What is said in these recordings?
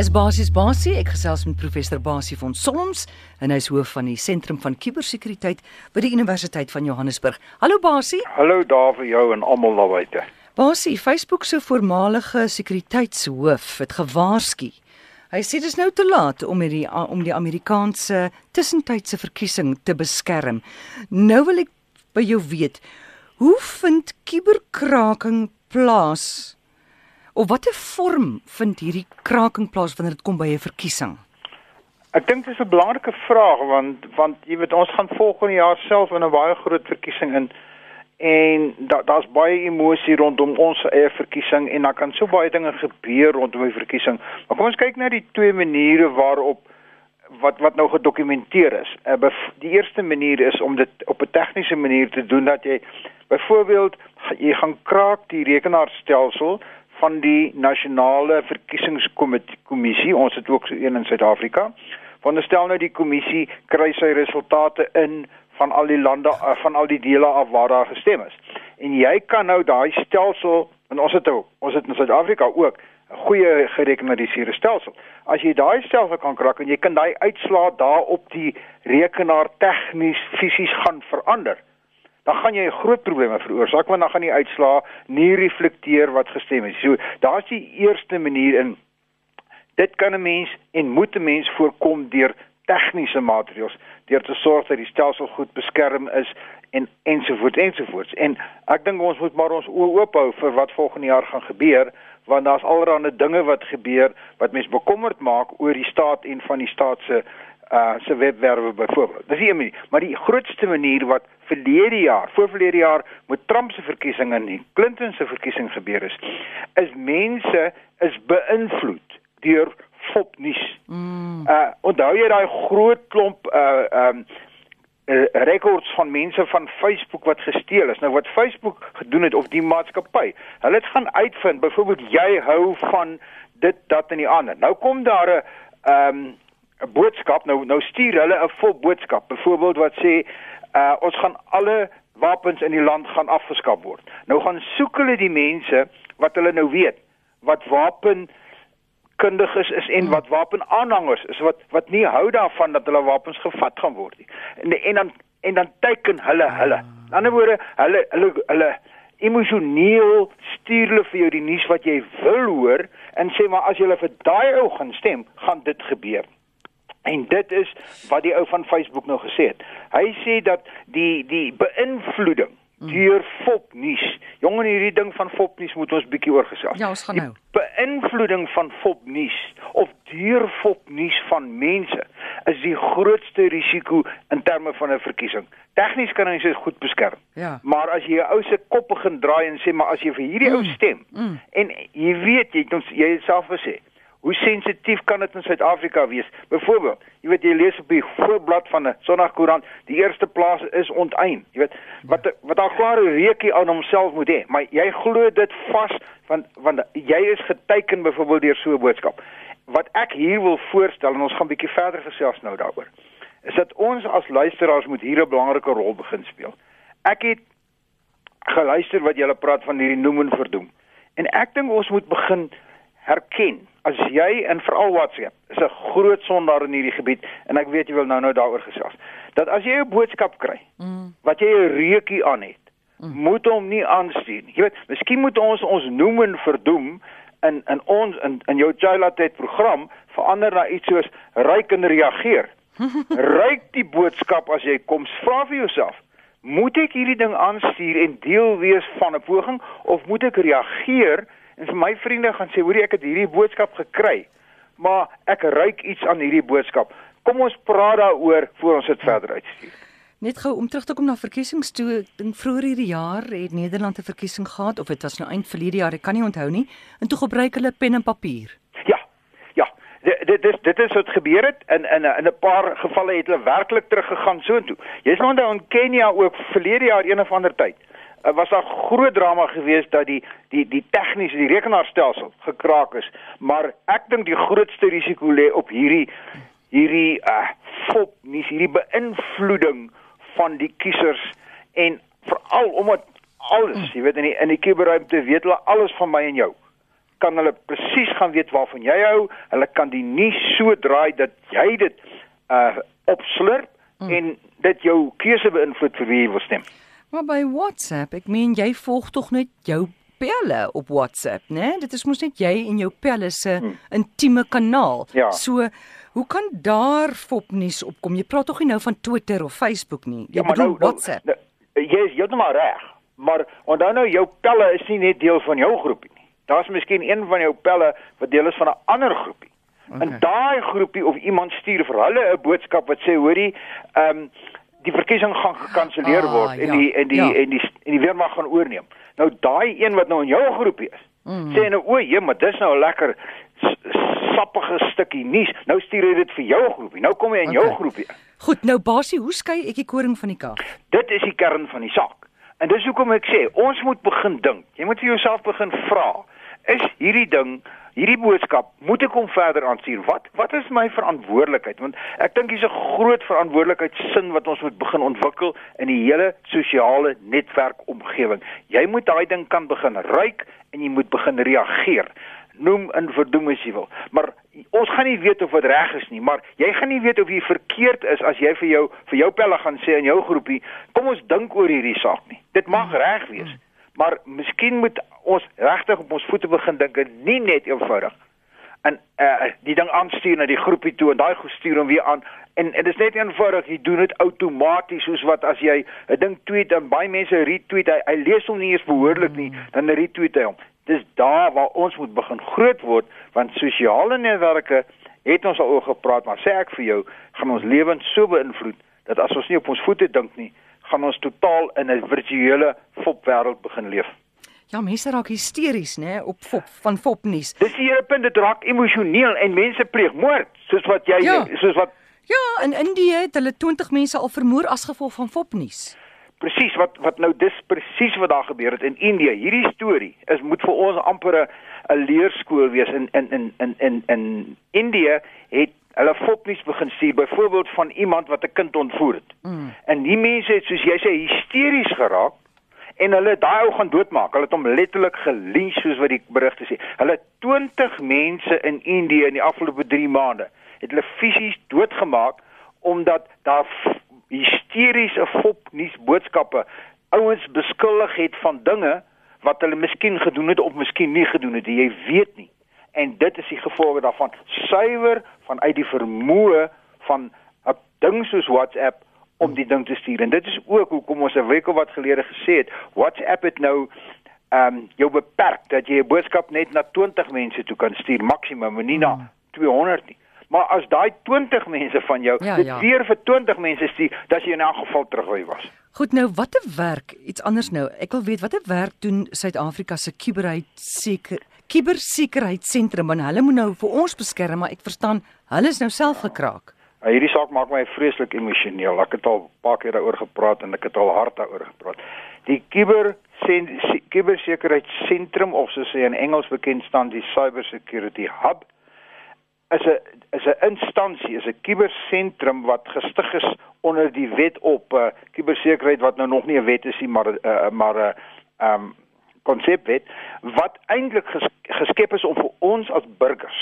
is basies Basie. Ek gesels met professor Basie van Solms en hy is hoof van die Sentrum van Kubersekuriteit by die Universiteit van Johannesburg. Hallo Basie. Hallo daar vir jou en almal daar buite. Basie, Facebook se voormalige sekuriteitshoof het gewaarsku. Hy sê dis nou te laat om die om die Amerikaanse tussentydse verkiesing te beskerm. Nou wil ek by jou weet, hoe vind kuberkraking plaas? Of watter vorm vind hierdie kraking plaas wanneer dit kom by 'n verkiesing? Ek dink dit is 'n belangrike vraag want want jy weet ons gaan volgende jaar self in 'n baie groot verkiesing in en daar daar's baie emosie rondom ons eie verkiesing en daar kan so baie dinge gebeur rondom die verkiesing. Maar kom ons kyk na die twee maniere waarop wat wat nou gedokumenteer is. Uh, die eerste manier is om dit op 'n tegniese manier te doen dat jy byvoorbeeld jy gaan kraak die rekenaarstelsel van die nasionale verkiesingskommissie. Ons het ook so een in Suid-Afrika. Veronderstel nou die kommissie kry sy resultate in van al die lande eh, van al die dele af waar daar gestem is. En jy kan nou daai stelsel en ons het ook, ons het in Suid-Afrika ook 'n goeie gerekenariseerde stelsel. As jy daai stelsel kan krak en jy kan daai uitslaa daar op die rekenaar tegnies fisies gaan verander dan gaan jy groot probleme veroorsaak want dan gaan die uitslaa nie reflekteer wat gestem is. So daar's die eerste manier in dit kan 'n mens en moet 'n mens voorkom deur tegniese maatreëls deur te sorg dat die stelsel goed beskerm is en ensovoorts ensovoorts. En ek dink ons moet maar ons oë oop hou vir wat volgende jaar gaan gebeur want daar's allerlei dinge wat gebeur wat mens bekommerd maak oor die staat en van die staat se uh se webwerwe byvoorbeeld. Dis nie manier, maar die grootste manier wat verlede jaar, voor verlede jaar met Trump se verkiesing en Clinton se verkiesing gebeur is, is mense is beïnvloed deur fopnuus. Mm. Uh onthou jy daai groot klomp uh um uh, rekords van mense van Facebook wat gesteel is. Nou wat Facebook gedoen het of die maatskappy, hulle het gaan uitvind byvoorbeeld jy hou van dit dat en die ander. Nou kom daar 'n um 'n boodskap nou nou stuur hulle 'n vol boodskap byvoorbeeld wat sê uh, ons gaan alle wapens in die land gaan afgeskaf word. Nou gaan soek hulle die mense wat hulle nou weet wat wapen kundig is, is en wat wapenaanhangers is wat wat nie hou daarvan dat hulle wapens gevat gaan word nie. En en dan en dan teken hulle hulle. In ander woorde, hulle hulle hulle emosioneel stuur hulle vir jou die nuus wat jy wil hoor en sê maar as jy vir daai ou gaan stem, gaan dit gebeur. En dit is wat die ou van Facebook nou gesê het. Hy sê dat die die beïnvloeding deur fopnuus. Jongen hierdie ding van fopnuus moet ons bietjie oorgesels. Ja, ons gaan nou. Beïnvloeding van fopnuus of deur fopnuus van mense is die grootste risiko in terme van 'n verkiesing. Tegnies kan ons dit goed beskerm. Ja. Maar as jy 'n ou se kop begin draai en sê maar as jy vir hierdie mm. ou stem mm. en jy weet jy het ons jy het self gesê Hoe sensitief kan dit in Suid-Afrika wees? Byvoorbeeld, jy weet jy lees op die voorblad van 'n Sondagkoerant, die eerste plaas is onteien. Jy weet wat wat daar klare reukie aan homself moet hê, maar jy glo dit vas want want jy is geteken byvoorbeeld deur so 'n boodskap. Wat ek hier wil voorstel en ons gaan bietjie verder gesels nou daaroor. Is dat ons as luisteraars moet hier 'n belangrike rol begin speel. Ek het geluister wat julle praat van hierdie noem en verdoem. En ek dink ons moet begin herken as jy en veral WhatsApp is 'n groot sondaar in hierdie gebied en ek weet jy wil nou nou daaroor gesels. Dat as jy 'n boodskap kry mm. wat jy 'n reukie aan het, mm. moet hom nie aanstuur nie. Jy weet, miskien moet ons ons noem en verdoem in in ons in in jou Chailatet program verander na iets soos ryk en reageer. ryk die boodskap as jy kom, vra vir jouself Moet ek hierdie ding aanstuur en deel wees van 'n poging of moet ek reageer En vir my vriende gaan sê, hoorie ek het hierdie boodskap gekry, maar ek ruik iets aan hierdie boodskap. Kom ons praat daaroor voor ons dit verder uitstuur. Net gou om terug te kom na verkiesings toe, dink vroeër hierdie jaar het Nederland 'n verkiesing gehad of dit was nou eind verlede jaar, ek kan nie onthou nie, en toe gebruik hulle pen en papier. Ja. Ja. Dit dit dit is wat gebeur het in in in 'n paar gevalle het hulle werklik teruggegaan soontoe. Jy's nou in Kenia ook verlede jaar een of ander tyd uh, was daar groot drama geweest dat die die die tegniese die rekenaarstelsel gekraak is maar ek dink die grootste risiko lê op hierdie hierdie uh fop nie hierdie beïnvloeding van die kiesers en veral omdat alles jy weet in die in die kuberruimte weet hulle alles van my en jou kan hulle presies gaan weet waarvan jy hou. Hulle kan die nuus so draai dat jy dit uh opslurp mm. en dit jou keuse beïnvloed vir wie jy wil stem. Maar by WhatsApp, ek meen jy volg tog net jou pelle op WhatsApp, né? Dit is mos net jy en jou pelle se hmm. intieme kanaal. Ja. So, hoe kan daar fopnuus opkom? Jy praat tog nie nou van Twitter of Facebook nie. Jy ja, bedoel nou, WhatsApp. Nou, jy is heeltemal reg. Maar onthou nou jou pelle is nie net deel van jou groepie nie. Daar's miskien een van jou pelle wat deel is van 'n ander groepie. Okay. En daai groepie of iemand stuur vir hulle 'n boodskap wat sê hoorie, ehm um, die verkiesing gaan gekanselleer ah, word en ja, die en die ja. en die en die weermag gaan oorneem. Nou daai een wat nou in jou groepie is. Mm. Sê nou o, jy, maar dis nou 'n lekker sappige stukkie nuus. Nou stuur jy dit vir jou groepie. Nou kom jy in okay. jou groepie. Goed, nou Basie, hoe skei ek die koring van die kaas? Dit is die kern van die saak. En dis hoekom ek sê, ons moet begin dink. Jy moet vir jouself begin vra, is hierdie ding hierdie boodskap moet ek hom verder aanstuur. Wat wat is my verantwoordelikheid? Want ek dink hier's 'n groot verantwoordelikheidsin wat ons moet begin ontwikkel in die hele sosiale netwerk omgewing. Jy moet daai ding kan begin ruik en jy moet begin reageer. Noem in verdoem as jy wil. Maar ons gaan nie weet of dit reg is nie, maar jy gaan nie weet of jy verkeerd is as jy vir jou vir jou pelle gaan sê in jou groepie, kom ons dink oor hierdie saak nie. Dit mag reg wees. Hmm maar miskien moet ons regtig op ons voete begin dink en nie net eenvoudig en uh, die ding aanstuur na die groepie toe en daai gestuur hom weer aan. En dit is net eenvoudig jy doen dit outomaties soos wat as jy 'n ding tweet en baie mense retweet hy, hy lees hom nie eens behoorlik nie dan retweet hy hom. Dis daar waar ons moet begin groot word want sosiale netwerke het ons al oor gepraat maar sê ek vir jou gaan ons lewens so beïnvloed dat as ons nie op ons voete dink nie gaan ons totaal in 'n virtuele fopwêreld begin leef. Ja, mense raak hysteries, nê, op fop van fopnuus. Dis die hele punt, dit raak emosioneel en mense pleeg moord, soos wat jy ja. soos wat Ja, in Indië het hulle 20 mense al vermoor as gevolg van fopnuus. Presies wat wat nou dis presies wat daar gebeur het in Indië. Hierdie storie is moet vir ons amper 'n leerskool wees in in in in in in Indië het hulle fopnies begin stuur byvoorbeeld van iemand wat 'n kind ontvoer het. Mm. En die mense het soos jy sê hysteries geraak en hulle daai ou gaan doodmaak. Hulle het hom letterlik gelynch soos wat die berigte sê. Hulle 20 mense in Indië in die afgelope 3 maande het hulle fisies doodgemaak omdat daar hysteriese fopnuus boodskappe ouens beskuldig het van dinge wat hulle miskien gedoen het of miskien nie gedoen het. Jy weet nie en dit is die gevolge daarvan. Suiwer vanuit die vermoë van 'n ding soos WhatsApp om die ding te stuur. En dit is ook hoekom ons 'n week of wat gelede gesê het WhatsApp het nou ehm um, jou beperk dat jy 'n boodskap net na 20 mense toe kan stuur maksimum en nie na 200 nie. Maar as daai 20 mense van jou ja, dit ja. weer vir 20 mense stuur dat jy in 'n geval terugwy was. Goed nou watter werk iets anders nou ek wil weet watter werk doen Suid-Afrika se kuberheid seker kubersekuriteitssentrum en hulle moet nou vir ons beskerm, maar ek verstaan hulle is nou self gekraak. Ja, hierdie saak maak my vreeslik emosioneel. Ek het al 'n paar keer daaroor gepraat en ek het al hard daaroor gepraat. Die kuber kubersekuriteitssentrum of soos hy in Engels bekend staan die Cyber Security Hub is 'n is 'n instansie, is 'n kubersentrum wat gestig is onder die wet op uh, kubersekuriteit wat nou nog nie 'n wet is nie, maar uh, maar 'n uh, ehm um, konsepwet wat eintlik ges, geskep is om vir ons as burgers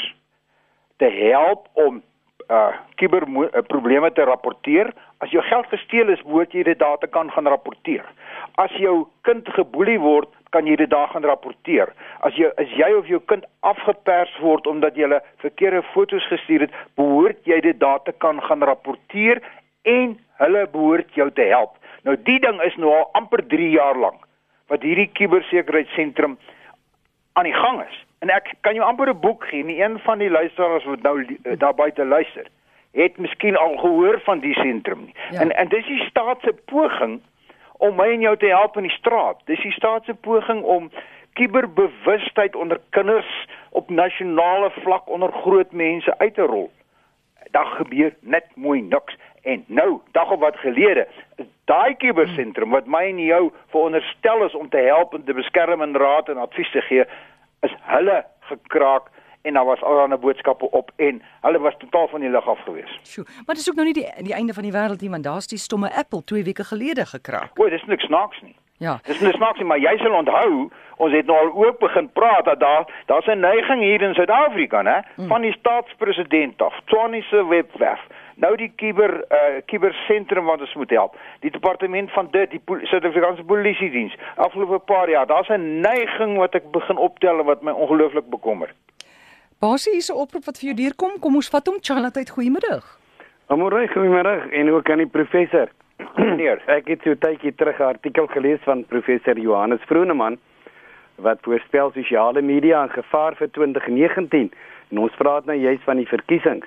te help om uh kiberprobleme te rapporteer. As jou geld gesteel is, moet jy dit daar te kan gaan rapporteer. As jou kind geboelie word, kan jy dit daar gaan rapporteer. As jy as jy of jou kind afgepers word omdat jy hulle verkeerde foto's gestuur het, behoort jy dit daar te kan gaan rapporteer en hulle behoort jou te help. Nou die ding is nou al amper 3 jaar lank wat hierdie kubersekuriteitssentrum aan die gang is. En ek kan jou amper 'n boek gee, nie een van die luisteraars wat nou uh, daar buite luister, het miskien al gehoor van die sentrum nie. Ja. En en dis die staat se poging om my en jou te help in die straat. Dis die staat se poging om kuberbewustheid onder kinders op nasionale vlak onder groot mense uit te rol. Daar gebeur net mooi niks. En nou, dag of wat gelede, daai kubersentrum wat my en jou veronderstel is om te help en te beskerm en raad en advies te gee, is hulle gekraak en daar was allerlei boodskappe op en hulle was totaal van die lig af gewees. Sjoe, maar dit is ook nou nie die die einde van die wêreld nie, want daar's die stomme Apple 2 weke gelede gekraak. O, dis niks snaaks nie. Ja. Dis dis maak nie maar jy sal onthou ons het nou al ook begin praat dat daar daar's 'n neiging hier in Suid-Afrika, né, mm. van die staatspresident af, Tony se webwerf. Nou die kiber uh kibersentrum wat ons moet help. Die departement van dit, die Suid-Afrikaanse Polisie diens. Afgelope paar jaar, daar's 'n neiging wat ek begin optel wat my ongelooflik bekommer. Basie is 'n oproep wat vir jou deurkom. Kom ons vat hom Charlotte, goeiemiddag. Amore, goeiemiddag en ook aan die professor. Meneer, ek het so tydjie terug 'n artikel gelees van professor Johannes Vroneman wat voorspel sosiale media in gevaar vir 2019 en ons praat nou juist van die verkiesings.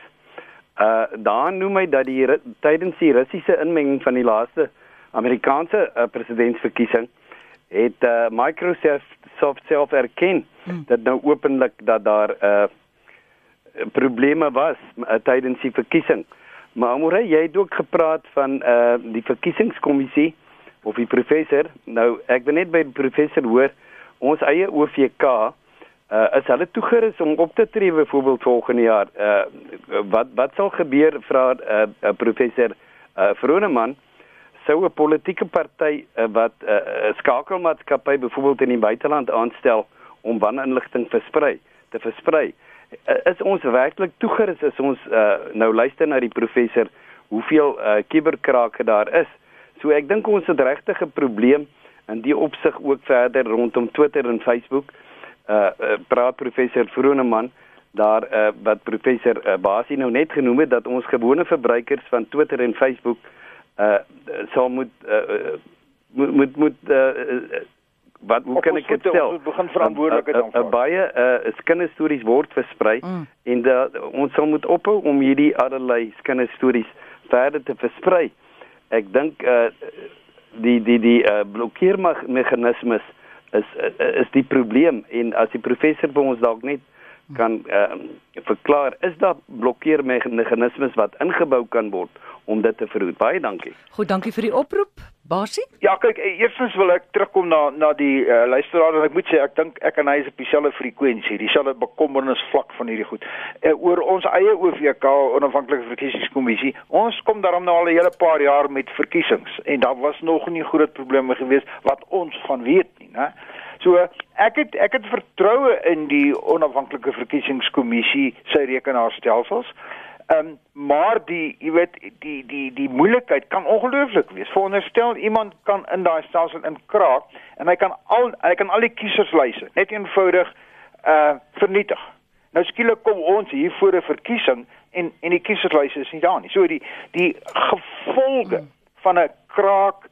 Uh daar noem hy dat die tydens die Russiese inmenging van die laaste Amerikaanse uh, presidentsverkiesing het uh, Microsoft self erken hmm. dat nou openlik dat daar uh probleme was uh, tydens die verkiesing. Maar Amore, jy het ook gepraat van uh die verkiesingskommissie of die professor. Nou, ek wil net by die professor hoor ons eie OVK uh is hulle toegerus om op te tree byvoorbeeld volgende jaar. Uh wat wat sal gebeur vra uh, uh professor uh Vroneman sou 'n politieke party uh, wat 'n uh, skakelmaatskappy byvoorbeeld in die buiteland aanstel om waninligting versprei te versprei. Eh, is ons werklik toegerus is ons uh, nou luister na die professor hoeveel uh, kiberkrake daar is. So ek dink ons het regtig 'n probleem in die opsig ook verder rondom Twitter en Facebook. Uh, uh praat professor Vroneman daar uh, wat professor uh, Basie nou net genoem het dat ons gewone verbruikers van Twitter en Facebook uh sal moet uh, moet moet, moet uh, wat hoe kan ek dit stel? Ons begin verantwoordelikheid aanvaar. Baie uh kinderstories word versprei mm. en da, ons sal moet ophou om hierdie allerlei kinderstories verder te versprei. Ek dink uh die die die uh blokkeermeganismes is uh, is die probleem. En as die professor vir ons dalk net kan uh, verklaar is daar blokkeermeganismes wat ingebou kan word om dit te verhoed. Baie dankie. Goed, dankie vir die oproep. Basie? Ja, kyk, eh, eerstens wil ek terugkom na na die uh, luisteraar en ek moet sê ek dink ek en hy is op dieselfde frekwensie, dieselfde bekommernis vlak van hierdie goed. Uh, oor ons eie OVK, onafhanklike verkiesingskommissie, ons kom daarom nou al 'n hele paar jaar met verkiesings en daar was nog nie groot probleme gewees wat ons van weet nie, né? So ek het ek het vertroue in die onafhanklike verkiesingskommissie se rekenaarstelsels. Ehm um, maar die jy weet die die die moeilikheid kan ongelooflik wees. Veronderstel iemand kan in daai stelsel inkraak en hy kan al hy kan al die kieserslyse net eenvoudig uh vernietig. Nou skielik kom ons hier voor 'n verkiesing en en die kieserslyse is nie daar nie. So die die gevolge van 'n kraak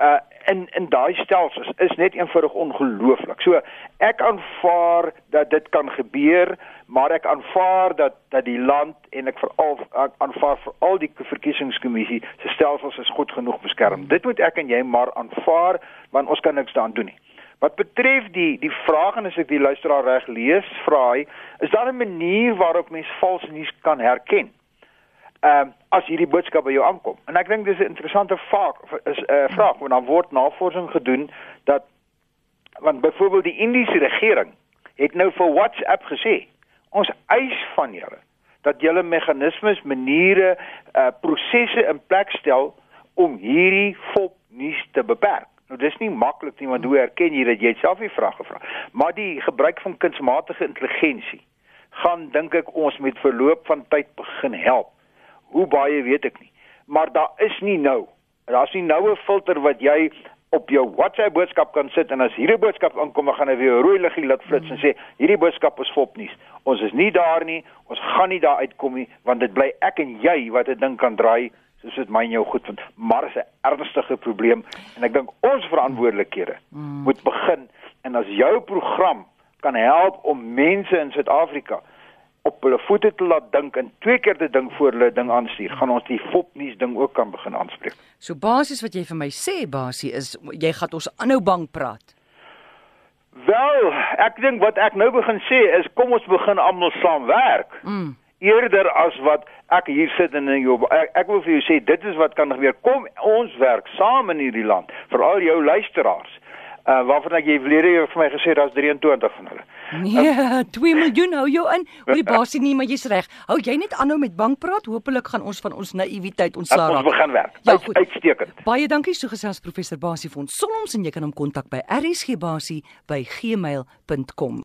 uh in in daai stelsels is net eenvoudig ongelooflik. So ek aanvaar dat dit kan gebeur, maar ek aanvaar dat dat die land en ek veral aanvaar vir al die verkiesingskommissie se stelsels is goed genoeg beskerm. Dit moet ek en jy maar aanvaar want ons kan niks daaraan doen nie. Wat betref die die vraag en as ek die luisteraar reg lees, vra hy, is daar 'n manier waarop mens vals nuus kan herken? Ehm uh, as hierdie boodskap by jou aankom. En ek dink dis 'n interessante vraag is 'n uh, eh, vraag want dan word navorsing gedoen dat want byvoorbeeld die Indiese regering het nou vir WhatsApp gesê ons eis van julle dat julle meganismes, maniere, uh prosesse in plek stel om hierdie fop nuus te beperk. Nou dis nie maklik nie want hoe erken jy dat jy self die vraag gevra? Maar die gebruik van kunsmatige intelligensie gaan dink ek ons met verloop van tyd begin help Hoe baie weet ek nie. Maar daar is nie nou. Daar's nie nou 'n filter wat jy op jou WhatsApp boodskap kan sit en as hierdie boodskap aankom, dan gaan hy weer 'n rooi liggie laat flits en sê hierdie boodskap is fopnuus. Ons is nie daar nie. Ons gaan nie daar uitkom nie want dit bly ek en jy wat 'n ding kan draai soos dit my en jou goed vind. Maar is 'n ernstige probleem en ek dink ons verantwoordelikhede mm. moet begin en as jou program kan help om mense in Suid-Afrika op hulle voete te laat dink en twee keer te dink voor hulle ding aanstuur, gaan ons die fopnuus ding ook kan begin aanspreek. So basies wat jy vir my sê, basie is jy gaan ons aanhou bang praat. Wel, ek dink wat ek nou begin sê is kom ons begin almal saamwerk. Mm. Eerder as wat ek hier sit en in jou ek, ek wil vir jou sê dit is wat kan gebeur. Kom ons werk saam in hierdie land, veral jou luisteraars. Uh waarvan ek jy verlede jaar vir my gesê daar's 23 van hulle. Nee, 2 miljoen hou jou in. Hoorie basie nie, maar jy's reg. Hou jy net aanhou met bank praat. Hoopelik gaan ons van ons naïwiteit ontslaa Ons raak. begin werk. Ja, Uit, uitstekend. Baie dankie so gesels professor Basie van Sonoms en jy kan hom kontak by rsgbasie by gmail.com.